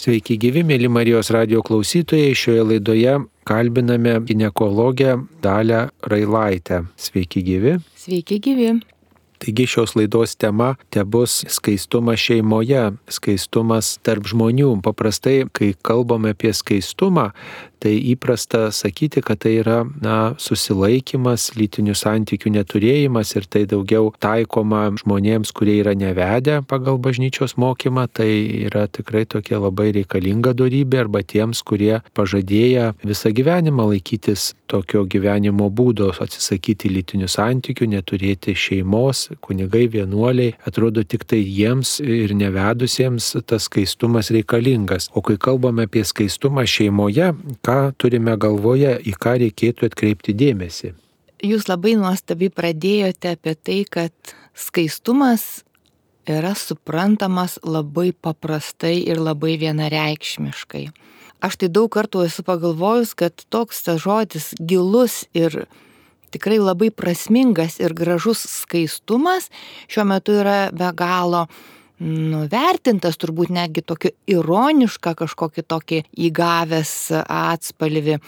Sveiki gyvi, mėly Marijos radio klausytojai. Šioje laidoje kalbiname gynekologę Dalę Railaitę. Sveiki gyvi. Sveiki gyvi. Taigi šios laidos tema te bus skaistumas šeimoje, skaistumas tarp žmonių. Paprastai, kai kalbame apie skaistumą, tai įprasta sakyti, kad tai yra na, susilaikimas, lytinių santykių neturėjimas ir tai daugiau taikoma žmonėms, kurie yra nevedę pagal bažnyčios mokymą, tai yra tikrai tokia labai reikalinga darybė arba tiems, kurie pažadėję visą gyvenimą laikytis tokio gyvenimo būdo, atsisakyti lytinių santykių, neturėti šeimos, kunigai, vienuoliai, atrodo tik tai jiems ir nevedusiems tas skaistumas reikalingas. O kai kalbame apie skaistumą šeimoje, ką turime galvoje, į ką reikėtų atkreipti dėmesį. Jūs labai nuostabiai pradėjote apie tai, kad skaistumas yra suprantamas labai paprastai ir labai vienareikšmiškai. Aš tai daug kartų esu pagalvojus, kad toks tas žodis gilus ir tikrai labai prasmingas ir gražus skaistumas šiuo metu yra be galo nuvertintas, turbūt netgi tokį ironišką kažkokį tokį įgavęs atspalvį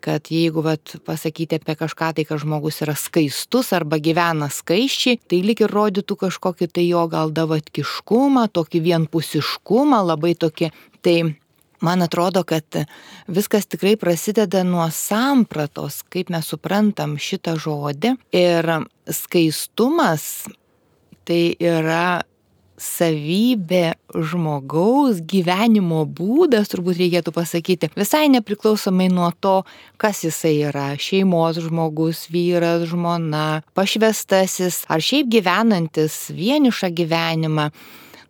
kad jeigu vat, pasakyti apie kažką tai, kad žmogus yra skaistus arba gyvena skaiščiai, tai lik ir rodytų kažkokį tai jo gal davatkiškumą, tokį vienpusiškumą, labai tokį. Tai man atrodo, kad viskas tikrai prasideda nuo sampratos, kaip mes suprantam šitą žodį. Ir skaistumas tai yra savybė žmogaus gyvenimo būdas, turbūt reikėtų pasakyti, visai nepriklausomai nuo to, kas jisai yra - šeimos žmogus, vyras, žmona, pašvestasis ar šiaip gyvenantis vienišą gyvenimą.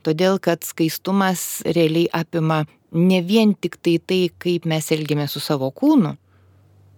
Todėl, kad skaistumas realiai apima ne vien tik tai tai, kaip mes elgiame su savo kūnu,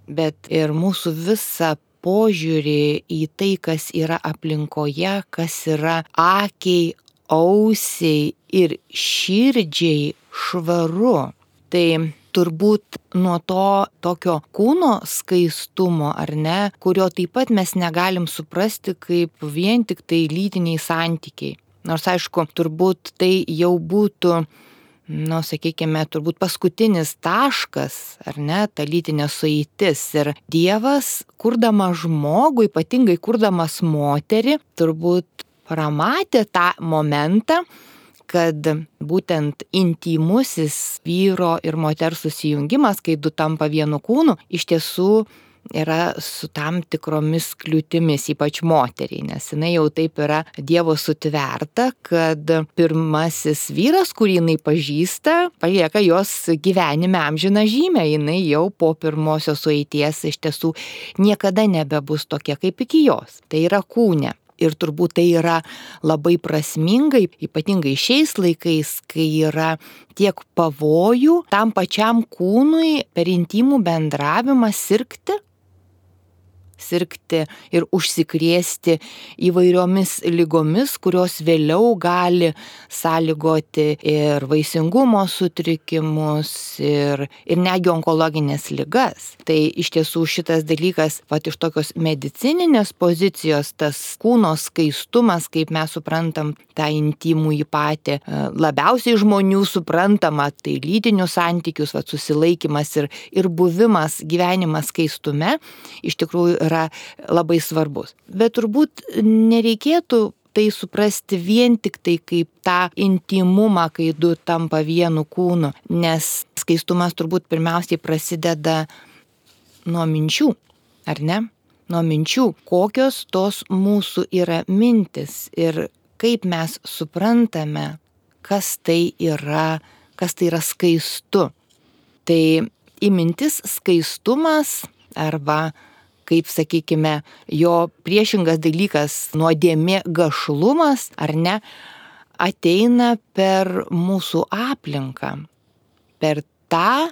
bet ir mūsų visą požiūrį į tai, kas yra aplinkoje, kas yra akiai, ausiai ir širdžiai švaru. Tai turbūt nuo to tokio kūno skaistumo, ar ne, kurio taip pat mes negalim suprasti kaip vien tik tai lytiniai santykiai. Nors aišku, turbūt tai jau būtų nu, sakykime, turbūt paskutinis taškas, ar ne, ta lytinė sueitis. Ir Dievas, kurdamas žmogų, ypatingai kurdamas moterį, turbūt pramatė tą momentą, kad būtent intimusis vyro ir moters susijungimas, kai du tampa vienu kūnu, iš tiesų yra su tam tikromis kliūtimis, ypač moteriai, nes jinai jau taip yra Dievo sutverta, kad pirmasis vyras, kurį jinai pažįsta, palieka jos gyvenime amžiną žymę, jinai jau po pirmosios sueities iš tiesų niekada nebebus tokia kaip iki jos. Tai yra kūne ir turbūt tai yra labai prasmingai, ypatingai šiais laikais, kai yra tiek pavojų tam pačiam kūnui per intimų bendravimą sirgti sirgti ir užsikrėsti įvairiomis lygomis, kurios vėliau gali sąlygoti ir vaisingumo sutrikimus, ir, ir negi onkologinės lygas. Tai iš tiesų šitas dalykas, pat iš tokios medicininės pozicijos, tas kūno skaistumas, kaip mes suprantam tą intimų į patį, e, labiausiai žmonių suprantama, tai lytinius santykius, va, susilaikimas ir, ir buvimas, gyvenimas skaistume, iš tikrųjų yra labai svarbus. Bet turbūt nereikėtų tai suprasti vien tik tai kaip tą intimumą, kai du tampa vienu kūnu, nes skaistumas turbūt pirmiausiai prasideda nuo minčių, ar ne? Nuo minčių, kokios tos mūsų yra mintis ir kaip mes suprantame, kas tai yra, kas tai yra skaistu. Tai įmintis skaistumas arba kaip sakykime, jo priešingas dalykas nuodėmė gašlumas, ar ne, ateina per mūsų aplinką, per tą,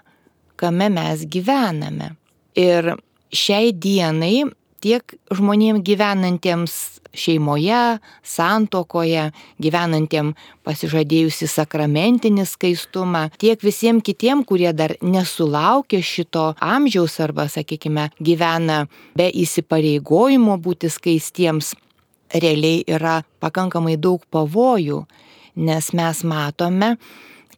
kame mes gyvename. Ir šiai dienai tiek žmonėms gyvenantiems šeimoje, santokoje, gyvenantiem pasižadėjusi sakramentinį skaistumą, tiek visiems kitiem, kurie dar nesulaukė šito amžiaus arba, sakykime, gyvena be įsipareigojimo būti skaistiems, realiai yra pakankamai daug pavojų, nes mes matome,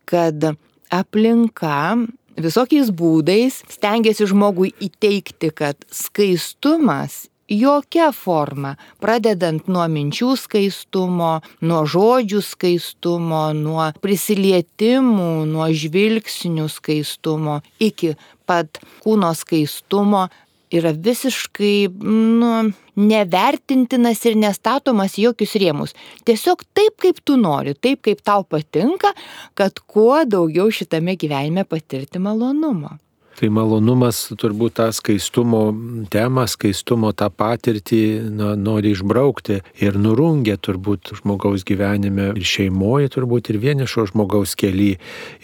kad aplinka visokiais būdais stengiasi žmogui įteikti, kad skaistumas jokia forma, pradedant nuo minčių skaistumo, nuo žodžių skaistumo, nuo prisilietimų, nuo žvilgsnių skaistumo, iki pat kūno skaistumo, yra visiškai nu, nevertintinas ir nestatomas jokius rėmus. Tiesiog taip, kaip tu nori, taip, kaip tau patinka, kad kuo daugiau šitame gyvenime patirti malonumo. Tai malonumas turbūt tą skaistumo temą, skaistumo tą patirtį na, nori išbraukti ir nurungia turbūt žmogaus gyvenime ir šeimoje, turbūt ir vienišo žmogaus keli,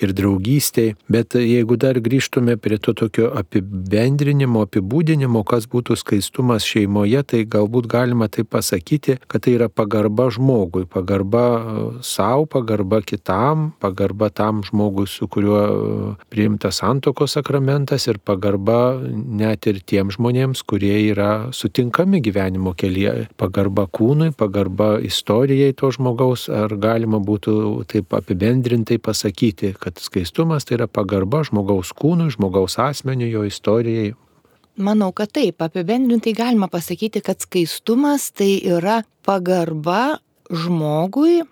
ir draugystėje. Bet jeigu dar grįžtume prie to tokio apibendrinimo, apibūdinimo, kas būtų skaistumas šeimoje, tai galbūt galima tai pasakyti, kad tai yra pagarba žmogui, pagarba savo, pagarba kitam, pagarba tam žmogui, su kuriuo priimtas santokos sakramentas reglamentas ir pagarba net ir tiems žmonėms, kurie yra sutinkami gyvenimo kelyje. Pagarba kūnui, pagarba istorijai to žmogaus, ar galima būtų taip apibendrintai pasakyti, kad skaistumas tai yra pagarba žmogaus kūnui, žmogaus asmeniu, jo istorijai. Manau, kad taip, apibendrintai galima pasakyti, kad skaistumas tai yra pagarba žmogui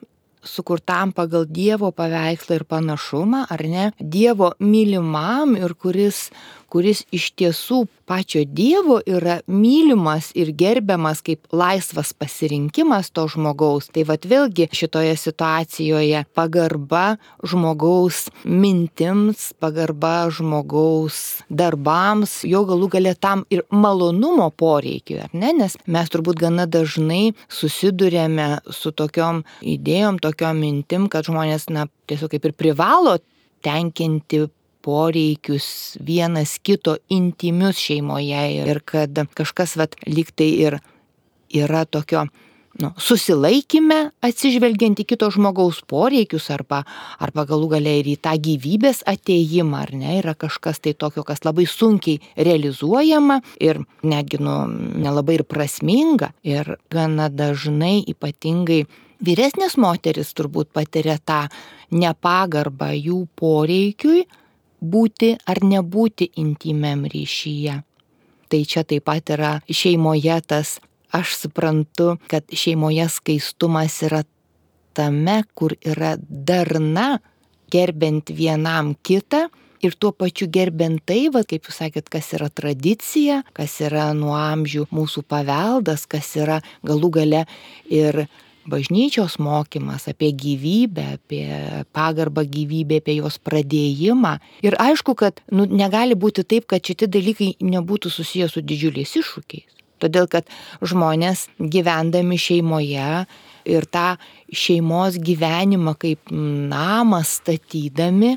sukurtam pagal Dievo paveikslą ir panašumą, ar ne, Dievo mylimam ir kuris, kuris iš tiesų pačio Dievo yra mylimas ir gerbiamas kaip laisvas pasirinkimas to žmogaus. Tai vad vėlgi šitoje situacijoje pagarba žmogaus mintims, pagarba žmogaus darbams, jo galų galę tam ir malonumo poreikiu, ar ne? Nes mes turbūt gana dažnai susidurėme su tokiom idėjom, tokiom mintim, kad žmonės, na, tiesiog kaip ir privalo tenkinti poreikius vienas kito intimius šeimoje ir kad kažkas vat liktai ir yra tokio nu, susilaikime atsižvelgiant į kito žmogaus poreikius arba, arba galų galia ir į tą gyvybės ateimą, ar ne, yra kažkas tai tokio, kas labai sunkiai realizuojama ir netgi nu, nelabai ir prasminga. Ir gana dažnai ypatingai vyresnės moteris turbūt patiria tą nepagarbą jų poreikiui, būti ar nebūti intimiam ryšyje. Tai čia taip pat yra šeimoje tas, aš suprantu, kad šeimoje skaistumas yra tame, kur yra darna, gerbent vienam kitą ir tuo pačiu gerbent tai, va, kaip jūs sakėt, kas yra tradicija, kas yra nuo amžių mūsų paveldas, kas yra galų gale ir bažnyčios mokymas apie gyvybę, apie pagarbą gyvybę, apie jos pradėjimą. Ir aišku, kad nu, negali būti taip, kad šitie dalykai nebūtų susijęs su didžiuliais iššūkiais. Todėl, kad žmonės gyvendami šeimoje ir tą šeimos gyvenimą kaip namą statydami,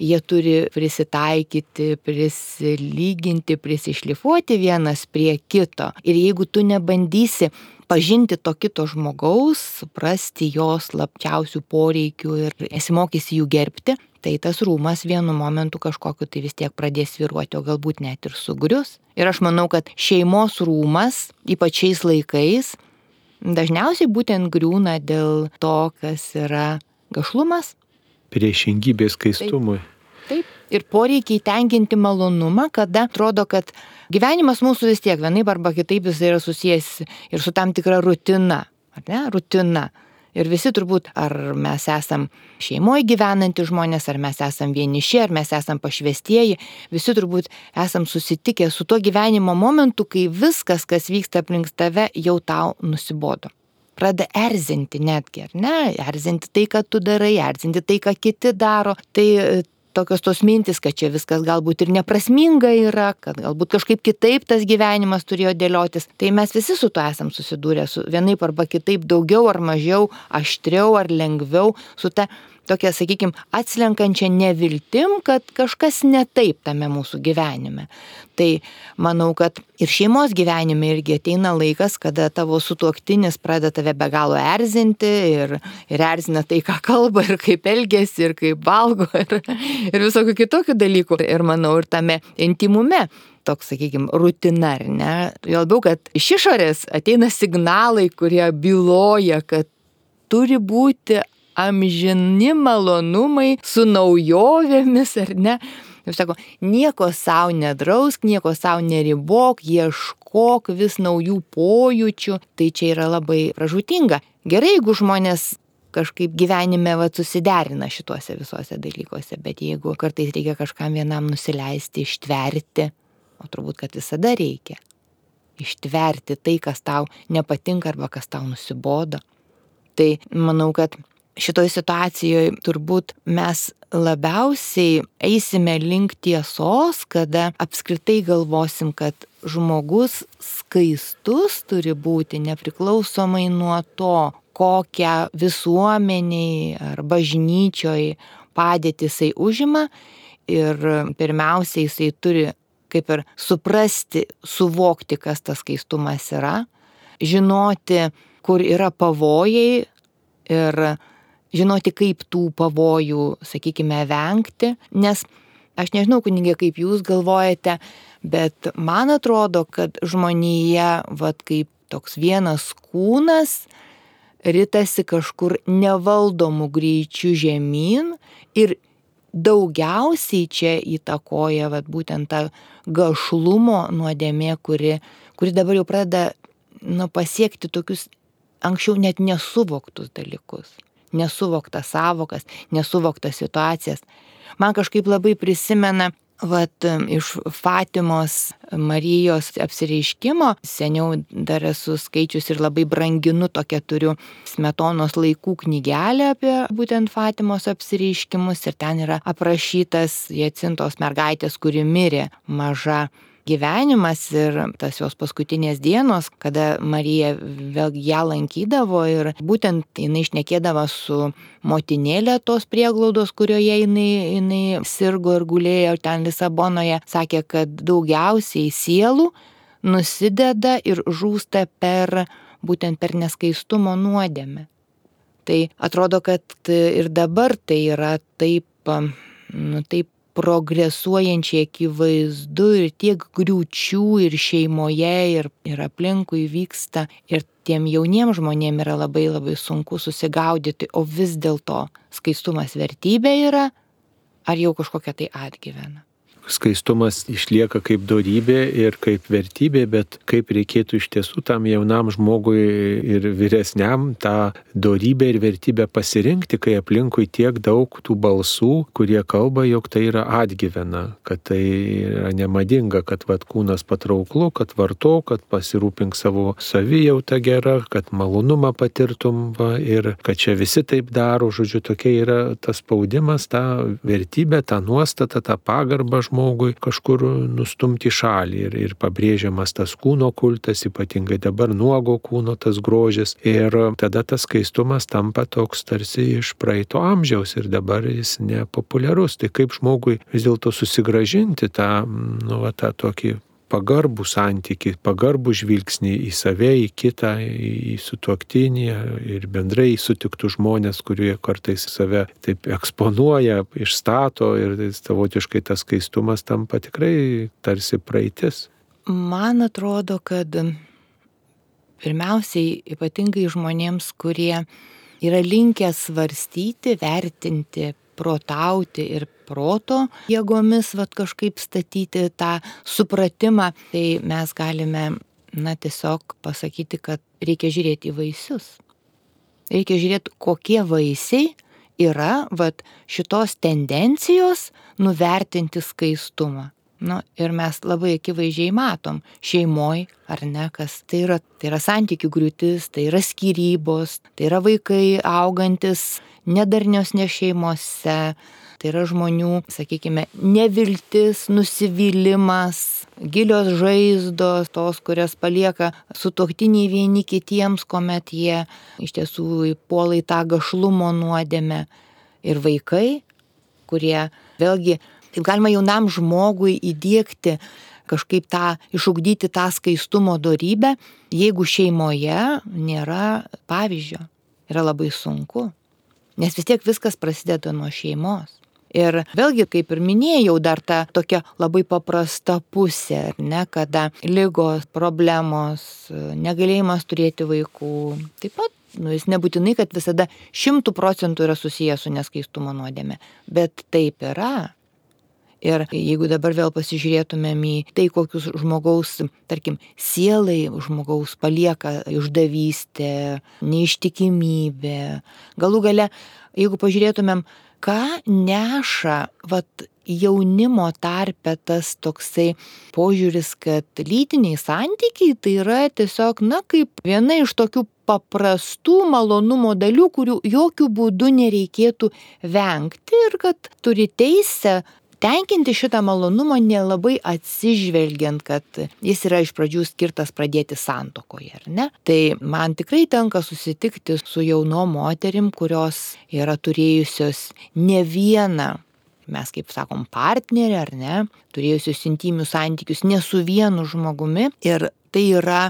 jie turi prisitaikyti, prisilyginti, prisišlifuoti vienas prie kito. Ir jeigu tu nebandysi pažinti to kito žmogaus, suprasti jos slapčiausių poreikių ir esimokysi jų gerbti, tai tas rūmas vienu momentu kažkokiu tai vis tiek pradės viruoti, o galbūt net ir sugrius. Ir aš manau, kad šeimos rūmas, ypač šiais laikais, dažniausiai būtent griūna dėl to, kas yra gašlumas. Priešingybės skaistumui. Taip. Taip. Ir poreikiai tenkinti malonumą, kada atrodo, kad gyvenimas mūsų vis tiek vienaip arba kitaip jis yra susijęs ir su tam tikra rutina. Ar ne? Rutina. Ir visi turbūt, ar mes esam šeimoje gyvenantys žmonės, ar mes esam vieniši, ar mes esam pašvestieji, visi turbūt esam susitikę su tuo gyvenimo momentu, kai viskas, kas vyksta aplink tave, jau tau nusibodo pradeda erzinti netgi, ar ne? Erzinti tai, ką tu darai, erzinti tai, ką kiti daro. Tai tokios tos mintis, kad čia viskas galbūt ir neprasminga yra, kad galbūt kažkaip kitaip tas gyvenimas turėjo dėliotis. Tai mes visi su tuo esam susidūrę, su vienaip arba kitaip daugiau ar mažiau, aštriau ar lengviau, su ta tokia, sakykime, atslenkančia neviltim, kad kažkas ne taip tame mūsų gyvenime. Tai manau, kad ir šeimos gyvenime irgi ateina laikas, kada tavo sutuoktinis pradeda tave be galo erzinti ir, ir erzina tai, ką kalba ir kaip elgesi ir kaip valgo ir, ir visokių kitokių dalykų. Ir manau, ir tame intimume toks, sakykime, rutina, ar ne? Jo labiau, kad iš išorės ateina signalai, kurie byloja, kad turi būti amžini malonumai su naujovėmis, ar ne? Ir sako, nieko savo nedrausk, nieko savo neribok, ieškok vis naujų pojūčių. Tai čia yra labai pražutinga. Gerai, jeigu žmonės kažkaip gyvenime va, susiderina šituose visuose dalykuose, bet jeigu kartais reikia kažkam vienam nusileisti, ištverti, o turbūt, kad visada reikia, ištverti tai, kas tau nepatinka arba kas tau nusibodo. Tai manau, kad šitoje situacijoje turbūt mes labiausiai eisime link tiesos, kada apskritai galvosim, kad žmogus skaistus turi būti nepriklausomai nuo to, kokią visuomeniai ar bažnyčioj padėtį jisai užima. Ir pirmiausia jisai turi kaip ir suprasti, suvokti, kas tas skaistumas yra, žinoti, kur yra pavojai ir žinoti, kaip tų pavojų, sakykime, vengti, nes aš nežinau, kunigė, kaip jūs galvojate, bet man atrodo, kad žmonėje, vad kaip toks vienas kūnas, ritasi kažkur nevaldomų greičių žemyn ir daugiausiai čia įtakoja vat, būtent ta gašlumo nuodėmė, kuri, kuri dabar jau pradeda nu, pasiekti tokius anksčiau net nesuvoktus dalykus, nesuvoktas savokas, nesuvoktas situacijas. Man kažkaip labai prisimena Vat iš Fatimos Marijos apsireiškimo, seniau dar esu skaičius ir labai branginu tokią turiu smetonos laikų knygelę apie būtent Fatimos apsireiškimus ir ten yra aprašytas Jacintos mergaitės, kuri mirė maža gyvenimas ir tas jos paskutinės dienos, kada Marija vėlgi ją lankydavo ir būtent jinai išnekėdavo su motinėlė tos prieglaudos, kurioje jinai, jinai sirgo ir gulėjo ten Lisabonoje, sakė, kad daugiausiai sielų nusideda ir žūsta per būtent per neskaistumo nuodėmę. Tai atrodo, kad ir dabar tai yra taip, nu, taip progresuojančiai akivaizdu ir tiek griūčių ir šeimoje, ir, ir aplinkui vyksta. Ir tiem jauniems žmonėms yra labai labai sunku susigaudyti, o vis dėlto skaistumas vertybė yra, ar jau kažkokia tai atgyvena skaistumas išlieka kaip darybė ir kaip vertybė, bet kaip reikėtų iš tiesų tam jaunam žmogui ir vyresniam tą darybę ir vertybę pasirinkti, kai aplinkui tiek daug tų balsų, kurie kalba, jog tai yra atgyvena, kad tai yra nemadinga, kad vat, kūnas patrauklu, kad varto, kad pasirūpink savo savijautą gerą, kad malonumą patirtum va, ir kad čia visi taip daro, žodžiu, tokia yra tas spaudimas, ta vertybė, ta nuostata, ta pagarba žmogui žmogui kažkur nustumti šalį ir, ir pabrėžiamas tas kūno kultas, ypatingai dabar nuogo kūno tas grožis. Ir tada tas skaistumas tampa toks tarsi iš praeito amžiaus ir dabar jis nepopuliarus. Tai kaip žmogui vis dėlto susigražinti tą, nu, va, tą tokį pagarbų santyki, pagarbų žvilgsnį į save, į kitą, į sutuoktinį ir bendrai į sutiktų žmonės, kurie kartais save taip eksponuoja, išstato ir savotiškai tas skaistumas tampa tikrai tarsi praeitis. Man atrodo, kad pirmiausiai ypatingai žmonėms, kurie yra linkę svarstyti, vertinti, protauti ir proto jėgomis vat kažkaip statyti tą supratimą, tai mes galime, na, tiesiog pasakyti, kad reikia žiūrėti į vaisius. Reikia žiūrėti, kokie vaisiai yra vat šitos tendencijos nuvertinti skaistumą. Nu, ir mes labai akivaizdžiai matom šeimoje, ar ne, kas tai yra. Tai yra santykių griūtis, tai yra skirybos, tai yra vaikai augantis nedarniosne šeimose, tai yra žmonių, sakykime, neviltis, nusivylimas, gilios žaizdos, tos, kurias palieka sutoktiniai vieni kitiems, kuomet jie iš tiesų puolai tą gašlumo nuodėmę. Ir vaikai, kurie vėlgi Taip galima jaunam žmogui įdėkti kažkaip tą, išugdyti tą skaistumo darybę, jeigu šeimoje nėra pavyzdžio. Yra labai sunku. Nes vis tiek viskas prasideda nuo šeimos. Ir vėlgi, kaip ir minėjau, dar ta tokia labai paprasta pusė, ne, kada lygos, problemos, negalėjimas turėti vaikų, taip pat nu, jis nebūtinai, kad visada šimtų procentų yra susijęs su neskaistumo nuodėme, bet taip yra. Ir jeigu dabar vėl pasižiūrėtumėm į tai, kokius žmogaus, tarkim, sielai žmogaus palieka išdavystė, neištikimybė, galų gale, jeigu pažiūrėtumėm, ką neša vat, jaunimo tarpe tas toksai požiūris, kad lytiniai santykiai tai yra tiesiog, na, kaip viena iš tokių paprastų malonumo dalių, kurių jokių būdų nereikėtų vengti ir kad turi teisę tenkinti šitą malonumą nelabai atsižvelgiant, kad jis yra iš pradžių skirtas pradėti santokoje, ar ne? Tai man tikrai tenka susitikti su jauno moterim, kurios yra turėjusios ne vieną mes kaip sakom partnerį ar ne, turėjusius intimius santykius ne su vienu žmogumi ir tai yra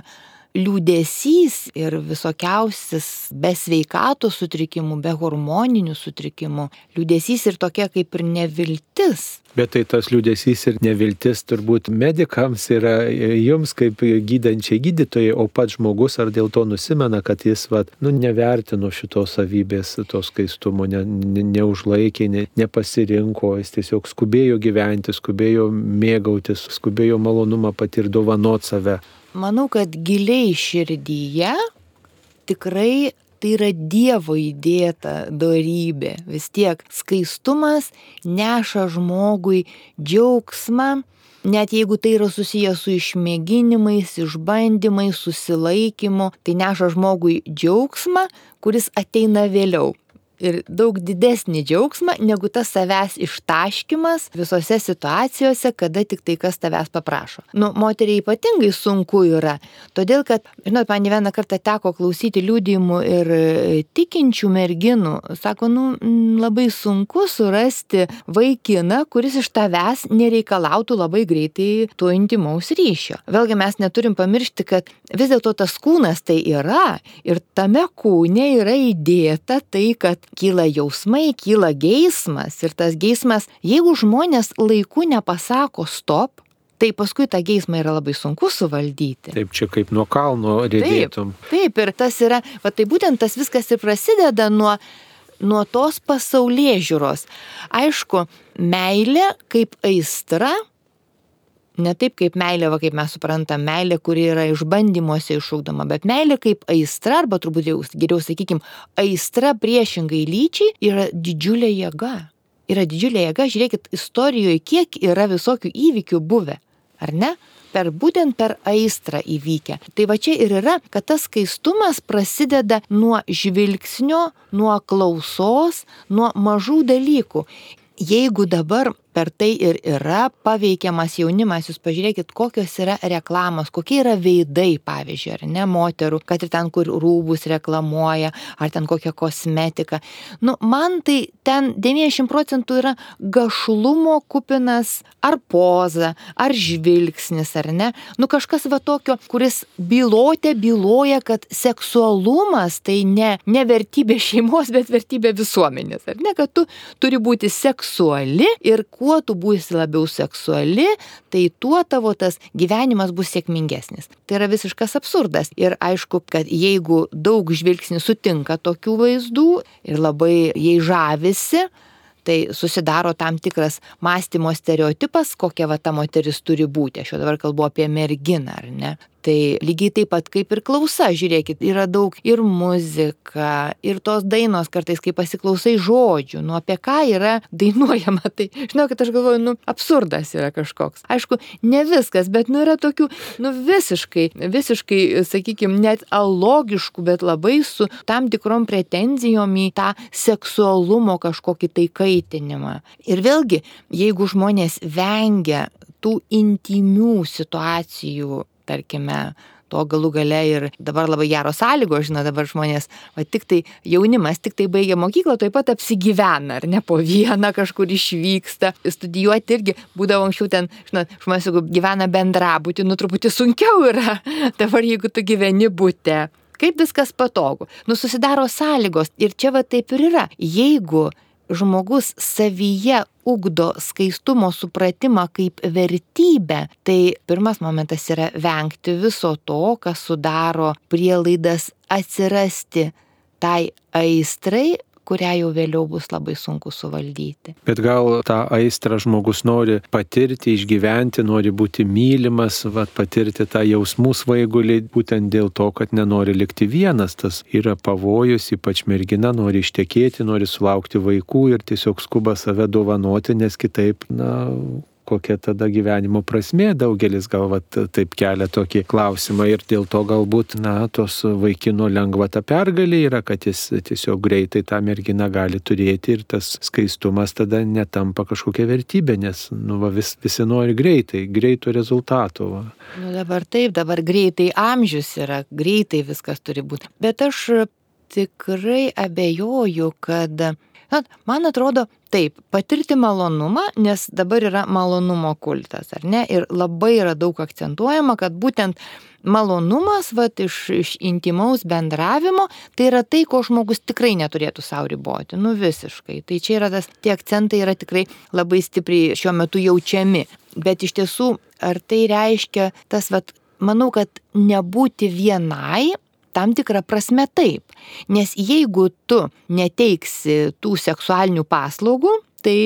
liūdėsys ir visokiausias be sveikato sutrikimų, be hormoninių sutrikimų, liūdėsys ir tokia kaip ir neviltis. Bet tai tas liūdėsys ir neviltis turbūt medikams yra jums kaip gydančiai gydytojai, o pats žmogus ar dėl to nusimena, kad jis vat, nu, nevertino šitos savybės, tos skaistumo, ne, ne, neužlaikė, ne, nepasirinko, jis tiesiog skubėjo gyventi, skubėjo mėgautis, skubėjo malonumą patirti, dovanot save manau, kad giliai širdyje tikrai tai yra Dievo įdėta darybė. Vis tiek skaistumas neša žmogui džiaugsmą, net jeigu tai yra susijęs su išmėginimais, išbandymais, susilaikymu, tai neša žmogui džiaugsmą, kuris ateina vėliau ir daug didesnį džiaugsmą negu tas savęs ištaškimas visose situacijose, kada tik tai kas tavęs paprašo. Nu, moteriai ypatingai sunku yra, todėl kad, žinot, man vieną kartą teko klausyti liūdėjimų ir e, tikinčių merginų. Sako, nu, labai sunku surasti vaikiną, kuris iš tavęs nereikalautų labai greitai to intimaus ryšio. Vėlgi mes neturim pamiršti, kad vis dėlto tas kūnas tai yra ir tame kūne yra įdėta tai, kad kyla jausmai, kyla geismas ir tas geismas, jeigu žmonės laiku nepasako stop, tai paskui tą geismą yra labai sunku suvaldyti. Taip, čia kaip nuo kalno rėdėtum. Taip, taip, ir tas yra, va tai būtent tas viskas ir prasideda nuo, nuo tos pasaulyje žiūros. Aišku, meilė kaip aistra ne taip kaip meilė, va kaip mes suprantam, meilė, kuri yra išbandymuose išūkdoma, bet meilė kaip aistra, arba turbūt jau geriau sakykime, aistra priešingai lyčiai yra didžiulė jėga. Yra didžiulė jėga, žiūrėkit, istorijoje kiek yra visokių įvykių buvę, ar ne? Per būtent per aistrą įvykę. Tai va čia ir yra, kad tas skaistumas prasideda nuo žvilgsnio, nuo klausos, nuo mažų dalykų. Jeigu dabar per tai ir yra paveikiamas jaunimas. Jūs pažiūrėkit, kokios yra reklamos, kokie yra veidai, pavyzdžiui, ar ne moterų, kad ir ten, kur rūbus reklamuoja, ar ten kokią kosmetiką. Nu, man tai ten 90 procentų yra gašlumo kupinas ar poza, ar žvilgsnis, ar ne. Nu, kažkas va tokio, kuris bylotė byloja, kad seksualumas tai ne, ne vertybė šeimos, bet vertybė visuomenės. Ar ne, kad tu turi būti seksuali ir kuo kuo tu būsi labiau seksuali, tai tuo tavo tas gyvenimas bus sėkmingesnis. Tai yra visiškas absurdas. Ir aišku, kad jeigu daug žvilgsnių sutinka tokių vaizdų ir labai jai žavisi, tai susidaro tam tikras mąstymo stereotipas, kokia va ta moteris turi būti. Aš jau dabar kalbu apie merginą, ar ne? Tai lygiai taip pat kaip ir klausa, žiūrėkit, yra daug ir muzika, ir tos dainos kartais, kai pasiklausai žodžių, nu apie ką yra dainuojama, tai žinokit, aš galvoju, nu absurdas yra kažkoks. Aišku, ne viskas, bet nu yra tokių, nu visiškai, visiškai, sakykime, net alogiškų, bet labai su tam tikrom pretenzijom į tą seksualumo kažkokį tai kaitinimą. Ir vėlgi, jeigu žmonės vengia tų intimių situacijų tarkime, to galų gale ir dabar labai geros sąlygos, žinot, dabar žmonės, va tik tai jaunimas tik tai baigia mokyklą, taip pat apsigyvena, ar ne po vieną kažkur išvyksta, studijuoti irgi būdavo anksčiau ten, žinot, žmonės, jeigu gyvena bendrabūti, nu truputį sunkiau yra, dabar jeigu tu gyveni būte. Kaip viskas patogu. Nu susidaro sąlygos ir čia va taip ir yra. Jeigu žmogus savyje ugdo skaistumo supratimą kaip vertybę, tai pirmas momentas yra vengti viso to, kas sudaro prielaidas atsirasti tai aistrai kurią jau vėliau bus labai sunku suvaldyti. Bet gal tą aistrą žmogus nori patirti, išgyventi, nori būti mylimas, va, patirti tą jausmų svaigulį, būtent dėl to, kad nenori likti vienas. Tas yra pavojus, ypač mergina nori ištekėti, nori sulaukti vaikų ir tiesiog skuba save dovanoti, nes kitaip, na, kokia tada gyvenimo prasmė, daugelis gal vat, taip kelia tokį klausimą ir dėl to galbūt, na, tos vaikino lengva ta pergalė yra, kad jis tiesiog greitai tą merginą gali turėti ir tas skaistumas tada netampa kažkokia vertybė, nes, nu, va, vis, visi nori greitai, greito rezultato. Va. Nu, dabar taip, dabar greitai amžius yra, greitai viskas turi būti. Bet aš tikrai abejoju, kad man atrodo, taip, patirti malonumą, nes dabar yra malonumo kultas, ar ne? Ir labai yra daug akcentuojama, kad būtent malonumas, va, iš, iš intimaus bendravimo, tai yra tai, ko žmogus tikrai neturėtų savo riboti. Nu visiškai. Tai čia yra tas, tie akcentai yra tikrai labai stipriai šiuo metu jaučiami. Bet iš tiesų, ar tai reiškia tas, va, manau, kad nebūti vienai tam tikra prasme taip. Nes jeigu tu neteiksi tų seksualinių paslaugų, tai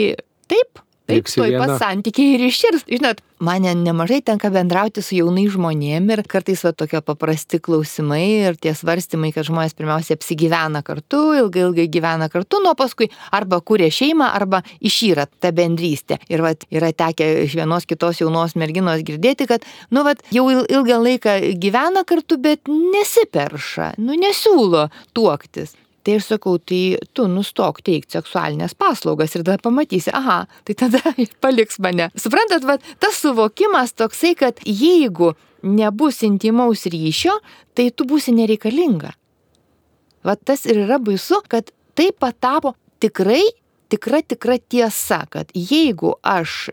taip, Taip, tuoj pat santykiai ir iširs. Žinot, man nemažai tenka bendrauti su jaunais žmonėmis ir kartais va tokie paprasti klausimai ir tie svarstymai, kad žmonės pirmiausia apsigyvena kartu, ilgai ilgai gyvena kartu, nuo paskui arba kūrė šeimą, arba išyra tą bendrystę. Ir va yra tekę iš vienos kitos jaunos merginos girdėti, kad, nu, va, jau ilgą laiką gyvena kartu, bet nesiperša, nu, nesiūlo tuoktis. Tai aš sakau, tai tu nustok teikti seksualinės paslaugas ir tada pamatysi, aha, tai tada paliks mane. Suprantat, va, tas suvokimas toksai, kad jeigu nebus intimaus ryšio, tai tu būsi nereikalinga. Va tas ir yra baisu, kad tai patapo tikrai tikra tikra tiesa, kad jeigu aš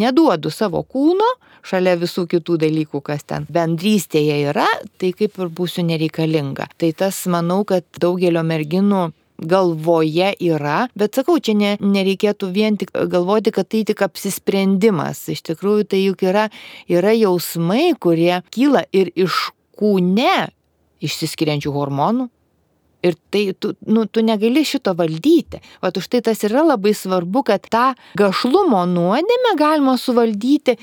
neduodu savo kūno, šalia visų kitų dalykų, kas ten bendrystėje yra, tai kaip ir būsiu nereikalinga. Tai tas, manau, kad daugelio merginų galvoje yra, bet sakau, čia ne, nereikėtų vien tik galvoti, kad tai tik apsisprendimas. Iš tikrųjų, tai juk yra, yra jausmai, kurie kyla ir iš kūne išsiskiriančių hormonų. Ir tai tu, nu, tu negali šito valdyti. O už tai tas yra labai svarbu, kad tą gašlumo nuodėmę galima suvaldyti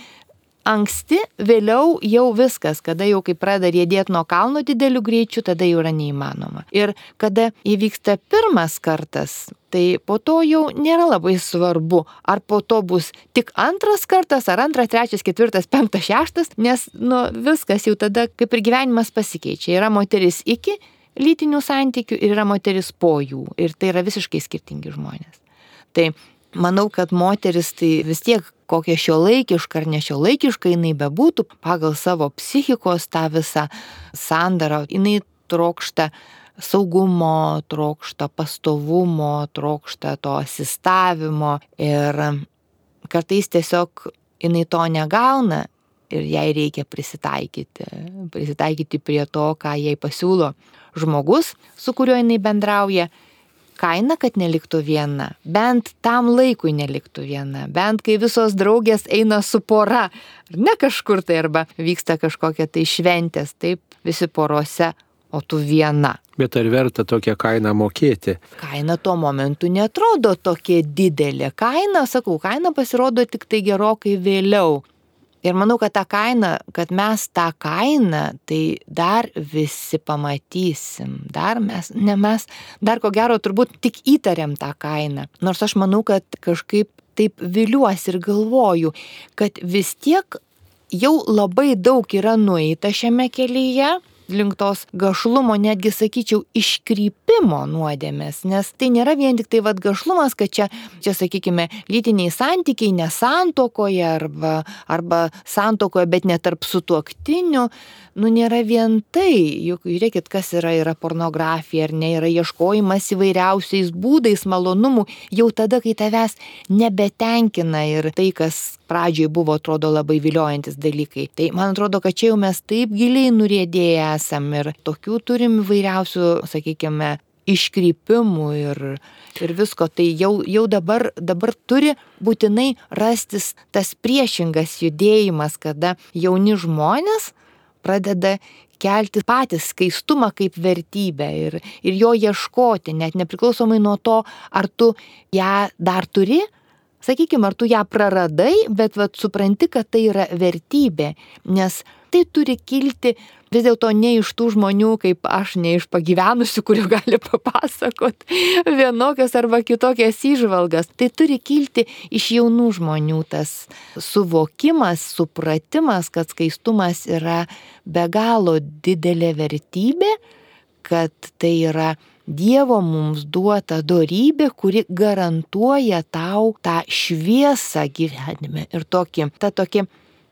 anksti, vėliau jau viskas, kada jau kai pradeda rėdėti nuo kalno dideliu greičiu, tada jau yra neįmanoma. Ir kada įvyksta pirmas kartas, tai po to jau nėra labai svarbu, ar po to bus tik antras kartas, ar antras, trečias, ketvirtas, penktas, šeštas, nes nu, viskas jau tada kaip ir gyvenimas pasikeičia. Yra moteris iki lytinių santykių ir yra moteris po jų. Ir tai yra visiškai skirtingi žmonės. Tai manau, kad moteris tai vis tiek kokia šio laikiška ar ne šio laikiška jinai bebūtų, pagal savo psichikos tą visą sandarą, jinai trokšta saugumo, trokšta pastovumo, trokšta to asistavimo ir kartais tiesiog jinai to negauna ir jai reikia prisitaikyti, prisitaikyti prie to, ką jai pasiūlo žmogus, su kuriuo jinai bendrauja kaina, kad neliktų viena, bent tam laikui neliktų viena, bent kai visos draugės eina su pora, ar ne kažkur tai, arba vyksta kažkokia tai šventės, taip visi porose, o tu viena. Bet ar verta tokią kainą mokėti? Kaina tuo momentu netrodo tokia didelė. Kaina, sakau, kaina pasirodo tik tai gerokai vėliau. Ir manau, kad tą kainą, kad mes tą kainą, tai dar visi pamatysim. Dar mes, ne mes, dar ko gero turbūt tik įtariam tą kainą. Nors aš manau, kad kažkaip taip viliuosi ir galvoju, kad vis tiek jau labai daug yra nueita šiame kelyje link tos gašlumo, netgi sakyčiau, iškrypimo nuodėmės, nes tai nėra vien tik tai vad gašlumas, kad čia, čia sakykime, lytiniai santykiai nesantokoje arba, arba santokoje, bet netarp sutuoktinių, nu nėra vien tai, juk žiūrėkit, kas yra, yra pornografija ar ne, yra ieškojimas įvairiausiais būdais malonumų, jau tada, kai tavęs nebetenkina ir tai, kas pradžioj buvo, atrodo, labai viliojantis dalykai. Tai man atrodo, kad čia jau mes taip giliai nurėdėję esam ir tokių turim įvairiausių, sakykime, iškrypimų ir, ir visko. Tai jau, jau dabar, dabar turi būtinai rastis tas priešingas judėjimas, kada jauni žmonės pradeda kelti patys skaistumą kaip vertybę ir, ir jo ieškoti, net nepriklausomai nuo to, ar tu ją dar turi, sakykime, ar tu ją praradai, bet vat, supranti, kad tai yra vertybė, nes tai turi kilti vis dėlto ne iš tų žmonių, kaip aš, ne iš pagyvenusių, kurių gali papasakot vienokias arba kitokias įžvalgas. Tai turi kilti iš jaunų žmonių tas suvokimas, supratimas, kad skaistumas yra be galo didelė vertybė, kad tai yra Dievo mums duota darybė, kuri garantuoja tau tą šviesą gyvenime ir tokį, tą tokį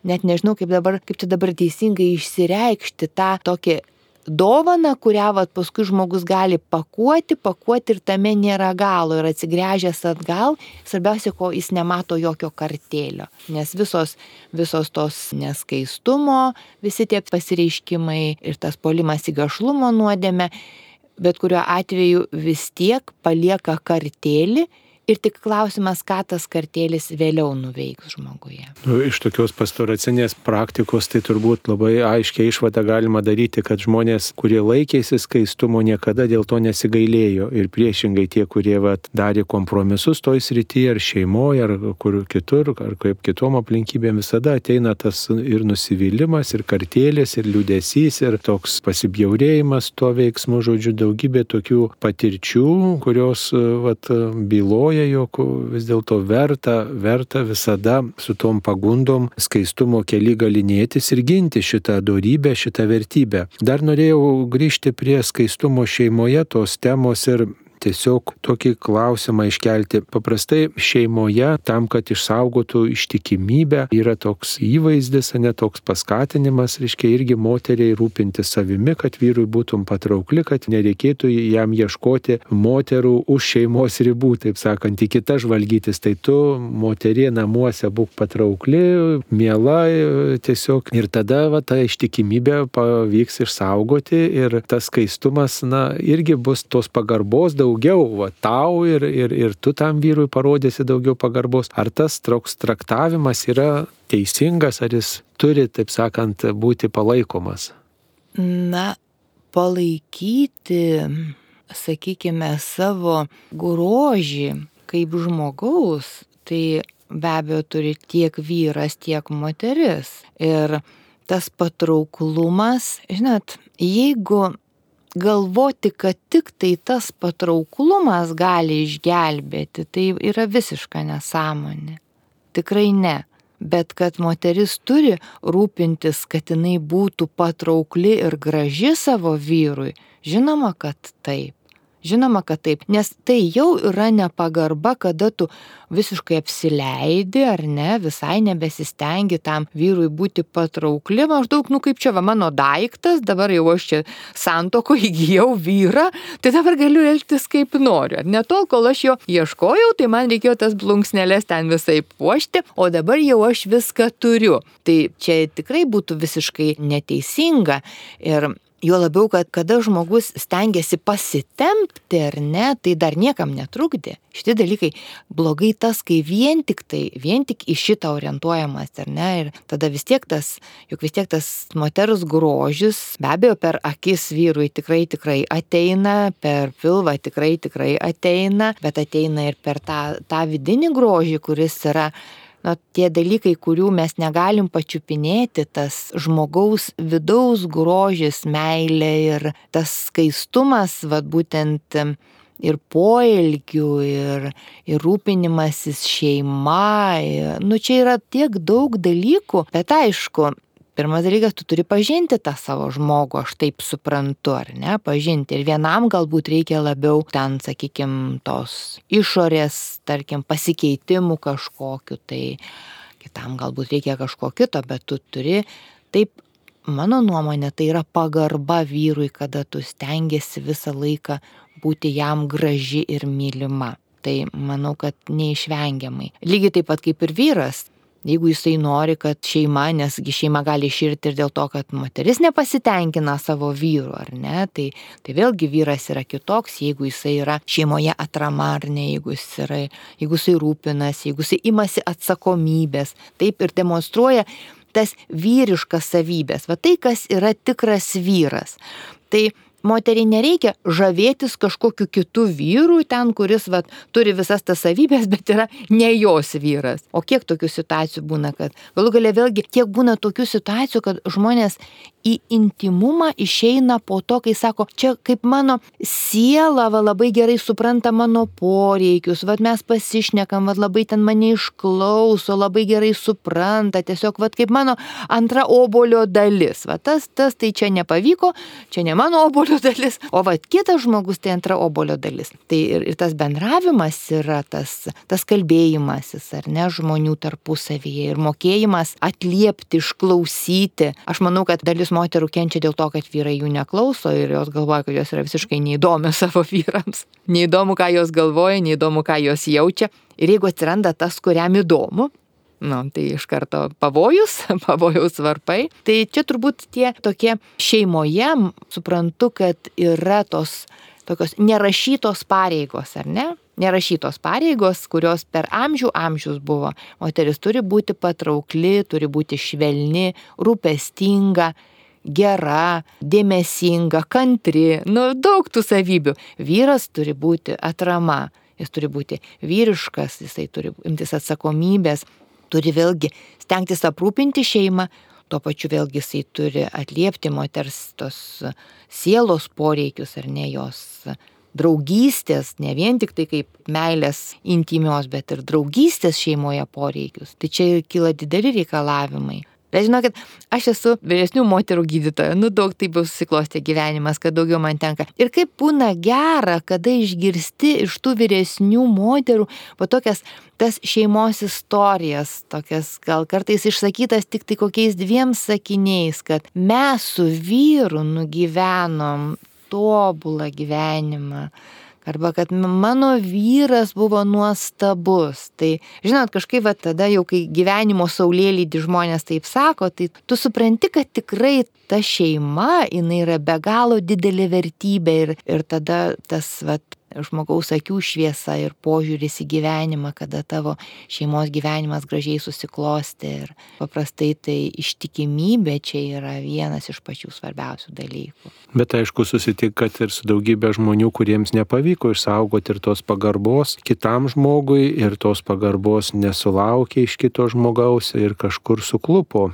net nežinau, kaip, dabar, kaip čia dabar teisingai išsireikšti tą tokį dovaną, kurią vat, paskui žmogus gali pakuoti, pakuoti ir tame nėra galo ir atsigręžęs atgal, svarbiausia, ko jis nemato jokio kartėlio. Nes visos, visos tos neskaistumo, visi tie pasireiškimai ir tas polimas į gašlumo nuodėmę, bet kuriuo atveju vis tiek palieka kartėlį Ir tik klausimas, ką tas kartėlis vėliau nuveiks žmoguje. Nu, iš tokios pastoracinės praktikos tai turbūt labai aiškiai išvada galima daryti, kad žmonės, kurie laikėsi skaistumo, niekada dėl to nesigailėjo. Ir priešingai tie, kurie vat, darė kompromisus toj srityje, ar šeimoje, ar kur kitur, ar kaip kitom aplinkybėm, visada ateina tas ir nusivylimas, ir kartėlis, ir liūdėsys, ir toks pasibjaurėjimas tuo veiksmu, žodžiu, daugybė tokių patirčių, kurios vat, byloja galvoja, jog vis dėlto verta, verta visada su tom pagundom skaistumo keli galinėtis ir ginti šitą darybę, šitą vertybę. Dar norėjau grįžti prie skaistumo šeimoje tos temos ir tiesiog tokį klausimą iškelti. Paprastai šeimoje tam, kad išsaugotų ištikimybę, yra toks įvaizdis, ne toks paskatinimas, reiškia irgi moteriai rūpinti savimi, kad vyrui būtum patraukli, kad nereikėtų jam ieškoti moterų už šeimos ribų, taip sakant, į kitą žvalgytis. Tai tu moterie namuose būk patraukli, miela tiesiog. Ir tada va, ta ištikimybė pavyks išsaugoti ir tas skaistumas, na, irgi bus tos pagarbos daug daugiau va, tau ir, ir, ir tu tam vyrui parodėsi daugiau pagarbos. Ar tas toks traktavimas yra teisingas, ar jis turi, taip sakant, būti palaikomas? Na, palaikyti, sakykime, savo grožį kaip žmogaus, tai be abejo turi tiek vyras, tiek moteris. Ir tas patrauklumas, žinot, jeigu galvoti, kad tik tai tas patrauklumas gali išgelbėti, tai yra visiška nesąmonė. Tikrai ne. Bet kad moteris turi rūpintis, kad jinai būtų patraukli ir graži savo vyrui, žinoma, kad taip. Žinoma, kad taip, nes tai jau yra nepagarba, kada tu visiškai apsileidi ar ne, visai nebesistengi tam vyrui būti patraukli, maždaug, nu kaip čia va mano daiktas, dabar jau aš čia santoko įgyjau vyrą, tai dabar galiu elgtis kaip noriu. Ne tol, kol aš jo ieškojau, tai man reikėjo tas blunksnelės ten visai puošti, o dabar jau aš viską turiu. Tai čia tikrai būtų visiškai neteisinga. Ir Jo labiau, kad kada žmogus stengiasi pasitempti ar ne, tai dar niekam netrukdė. Šitie dalykai blogai tas, kai vien tik tai, vien tik į šitą orientuojamas ar ne. Ir tada vis tiek tas, juk vis tiek tas moters grožis, be abejo, per akis vyrui tikrai tikrai ateina, per pilvą tikrai tikrai ateina, bet ateina ir per tą, tą vidinį grožį, kuris yra na, tie dalykai, kurių mes negalim pačiupinėti, tas žmogaus vidaus grožis, meilė ir tas skaistumas, vad būtent ir poelgių, ir, ir rūpinimasis šeima. Ir, nu, čia yra tiek daug dalykų, bet aišku, Pirmas dalykas, tu turi pažinti tą savo žmogų, aš taip suprantu, ar ne, pažinti. Ir vienam galbūt reikia labiau ten, sakykime, tos išorės, tarkim, pasikeitimų kažkokiu, tai kitam galbūt reikia kažko kito, bet tu turi taip mano nuomonė, tai yra pagarba vyrui, kada tu stengiasi visą laiką būti jam graži ir mylima. Tai manau, kad neišvengiamai. Lygiai taip pat kaip ir vyras, jeigu jisai nori, kad šeima, nesgi šeima gali iširti ir dėl to, kad moteris nepasitenkina savo vyru, ar ne, tai, tai vėlgi vyras yra kitoks, jeigu jisai yra šeimoje atrama ar ne, jeigu jis yra, jeigu jisai rūpinas, jeigu jisai imasi atsakomybės, taip ir demonstruoja tas vyriškas savybės, va tai, kas yra tikras vyras. Tai moteriai nereikia žavėtis kažkokiu kitu vyru ten, kuris vat, turi visas tas savybės, bet yra ne jos vyras. O kiek tokių situacijų būna, kad galų galia vėlgi, kiek būna tokių situacijų, kad žmonės į intimumą išeina po to, kai sako, čia kaip mano siela va, labai gerai supranta mano poreikius, va mes pasišnekam, va labai ten mane išklauso, labai gerai supranta, tiesiog va kaip mano antra obolio dalis. Va tas, tas tai čia nepavyko, čia ne mano obolio dalis, o va kitas žmogus tai antra obolio dalis. Tai ir, ir tas bendravimas yra tas, tas kalbėjimasis, ar ne, žmonių tarpusavyje ir mokėjimas atliepti, išklausyti. Aš manau, kad dalis moterų kenčia dėl to, kad vyrai jų neklauso ir jos galvoja, kad jos yra visiškai neįdomios savo vyrams. Neįdomu, ką jos galvoja, neįdomu, ką jos jaučia. Ir jeigu atsiranda tas, kuriam įdomu, Nu, tai iš karto pavojus, pavojaus varpai. Tai čia turbūt tie tokie šeimoje, suprantu, kad yra tos tokios nerašytos pareigos, ar ne? nerašytos pareigos, kurios per amžių amžius buvo. Moteris turi būti patraukli, turi būti švelni, rūpestinga, gera, dėmesinga, kantri, nu daug tų savybių. Vyras turi būti atrama, jis turi būti vyriškas, jisai turi imtis atsakomybės, turi vėlgi stengtis aprūpinti šeimą, tuo pačiu vėlgi jisai turi atliepti moters tos sielos poreikius ar ne jos draugystės, ne vien tik tai kaip meilės intimios, bet ir draugystės šeimoje poreikius. Tai čia kyla dideli reikalavimai. Bet žinokit, aš esu vyresnių moterų gydytoja, nu daug taip jau susiklostė gyvenimas, kad daugiau man tenka. Ir kaip būna gera, kada išgirsti iš tų vyresnių moterų po tokias tas šeimos istorijas, tokias gal kartais išsakytas tik tai kokiais dviem sakiniais, kad mes su vyru nugyvenom tobulą gyvenimą arba kad mano vyras buvo nuostabus. Tai, žinot, kažkaip va tada jau, kai gyvenimo saulėlydį žmonės taip sako, tai tu supranti, kad tikrai ta šeima, jinai yra be galo didelė vertybė ir, ir tada tas, va, žmogaus akių šviesa ir požiūris į gyvenimą, kada tavo šeimos gyvenimas gražiai susiklosti. Ir paprastai tai ištikimybė čia yra vienas iš pačių svarbiausių dalykų. Bet aišku, susitikat ir su daugybė žmonių, kuriems nepavyko išsaugoti ir tos pagarbos kitam žmogui, ir tos pagarbos nesulaukė iš kito žmogaus ir kažkur suklupo.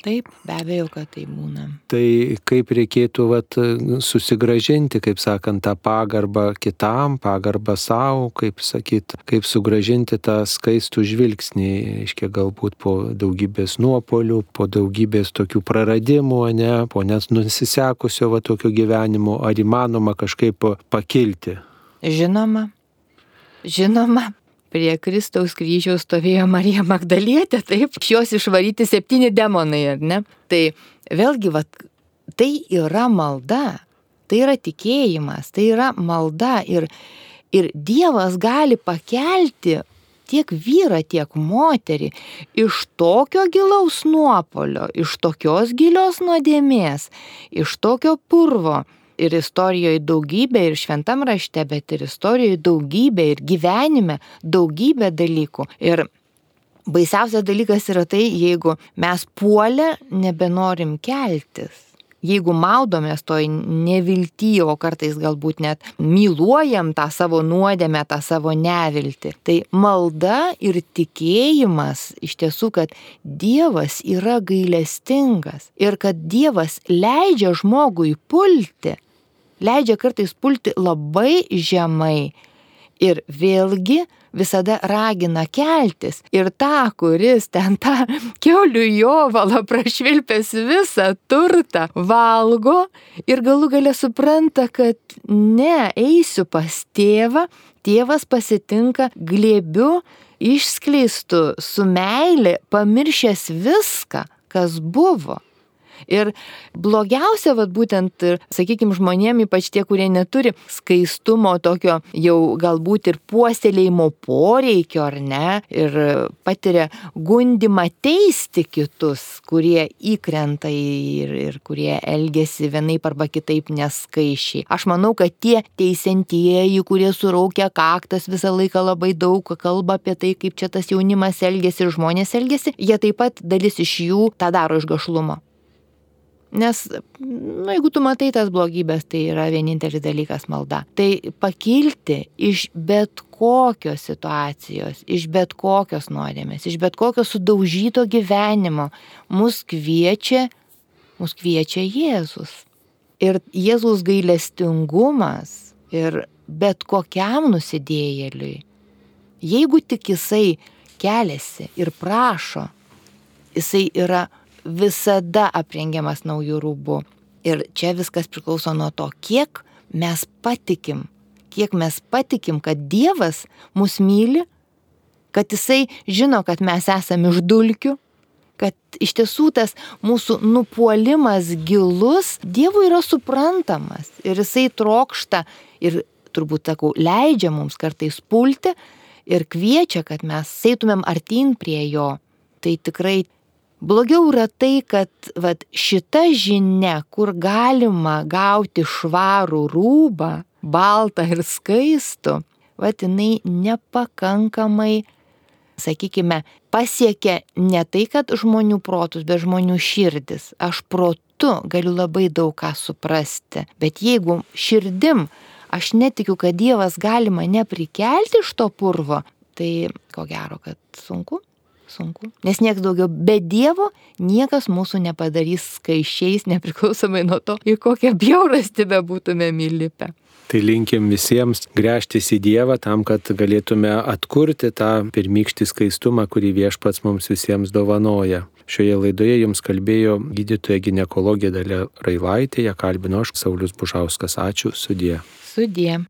Taip, be abejo, kad tai būna. Tai kaip reikėtų vat, susigražinti, kaip sakant, tą pagarbą kitam, pagarbą savo, kaip sakyt, kaip sugražinti tą skaistų žvilgsnį, aiškiai, galbūt po daugybės nuopolių, po daugybės tokių praradimų, ne, po nes nusisekusio va tokio gyvenimo, ar įmanoma kažkaip pakilti. Žinoma, žinoma, prie Kristaus kryžiaus stovėjo Marija Magdalietė, taip, iš jos išvaryti septyni demonai, ar ne? Tai vėlgi, va, tai yra malda, tai yra tikėjimas, tai yra malda ir, ir Dievas gali pakelti tiek vyrą, tiek moterį iš tokio gilaus nuopolio, iš tokios gilios nuodėmės, iš tokio purvo ir istorijoje daugybė, ir šventam rašte, bet ir istorijoje daugybė, ir gyvenime daugybė dalykų. Ir baisiausias dalykas yra tai, jeigu mes puolę nebenorim keltis jeigu maudomės toj nevilty, o kartais galbūt net myluojam tą savo nuodėmę, tą savo neviltį, tai malda ir tikėjimas iš tiesų, kad Dievas yra gailestingas ir kad Dievas leidžia žmogui pulti, leidžia kartais pulti labai žemai. Ir vėlgi visada ragina keltis. Ir tą, kuris ten tą keulių jovalą prašvilpęs visą turtą valgo ir galų gale supranta, kad ne, eisiu pas tėvą, tėvas pasitinka glėbiu, išskleistu su meilė, pamiršęs viską, kas buvo. Ir blogiausia, vad būtent, sakykime, žmonėm, ypač tie, kurie neturi skaistumo tokio jau galbūt ir puoselėjimo poreikio, ar ne, ir patiria gundimą teisti kitus, kurie įkrenta ir, ir kurie elgesi vienaip arba kitaip neskaičiai. Aš manau, kad tie teisintieji, kurie suraukia kaktas visą laiką labai daug kalba apie tai, kaip čia tas jaunimas elgesi ir žmonės elgesi, jie taip pat dalis iš jų tą daro iš gašlumo. Nes, nu, jeigu tu matai tas blogybės, tai yra vienintelis dalykas malda. Tai pakilti iš bet kokios situacijos, iš bet kokios nuodėmės, iš bet kokio sudaužyto gyvenimo mus kviečia, mus kviečia Jėzus. Ir Jėzus gailestingumas ir bet kokiam nusidėjėliui, jeigu tik jisai keliasi ir prašo, jisai yra visada aprengiamas naujų rūbų. Ir čia viskas priklauso nuo to, kiek mes patikim, kiek mes patikim, kad Dievas mus myli, kad Jisai žino, kad mes esame iš dulkių, kad iš tiesų tas mūsų nupuolimas gilus Dievui yra suprantamas ir Jisai trokšta ir turbūt sakau, leidžia mums kartais pulti ir kviečia, kad mes eitumėm artin prie Jo. Tai tikrai Blogiau yra tai, kad vat, šita žinia, kur galima gauti švarų rūbą, baltą ir skaistų, vat, jinai nepakankamai, sakykime, pasiekia ne tai, kad žmonių protus, bet žmonių širdis. Aš protu galiu labai daug ką suprasti, bet jeigu širdim aš netikiu, kad Dievas gali mane prikelti iš to purvo, tai ko gero, kad sunku sunku. Nes niekas daugiau be Dievo niekas mūsų nepadarys skaičiais, nepriklausomai nuo to, į kokią bjaurastį bebūtume įlipę. Tai linkim visiems grėžtis į Dievą tam, kad galėtume atkurti tą pirmykštį skaistumą, kurį viešpats mums visiems dovanoja. Šioje laidoje jums kalbėjo gydytoja gynekologė Dalė Railaitė, ją kalbino aš Saulis Bužauskas. Ačiū, sudie. Sudie.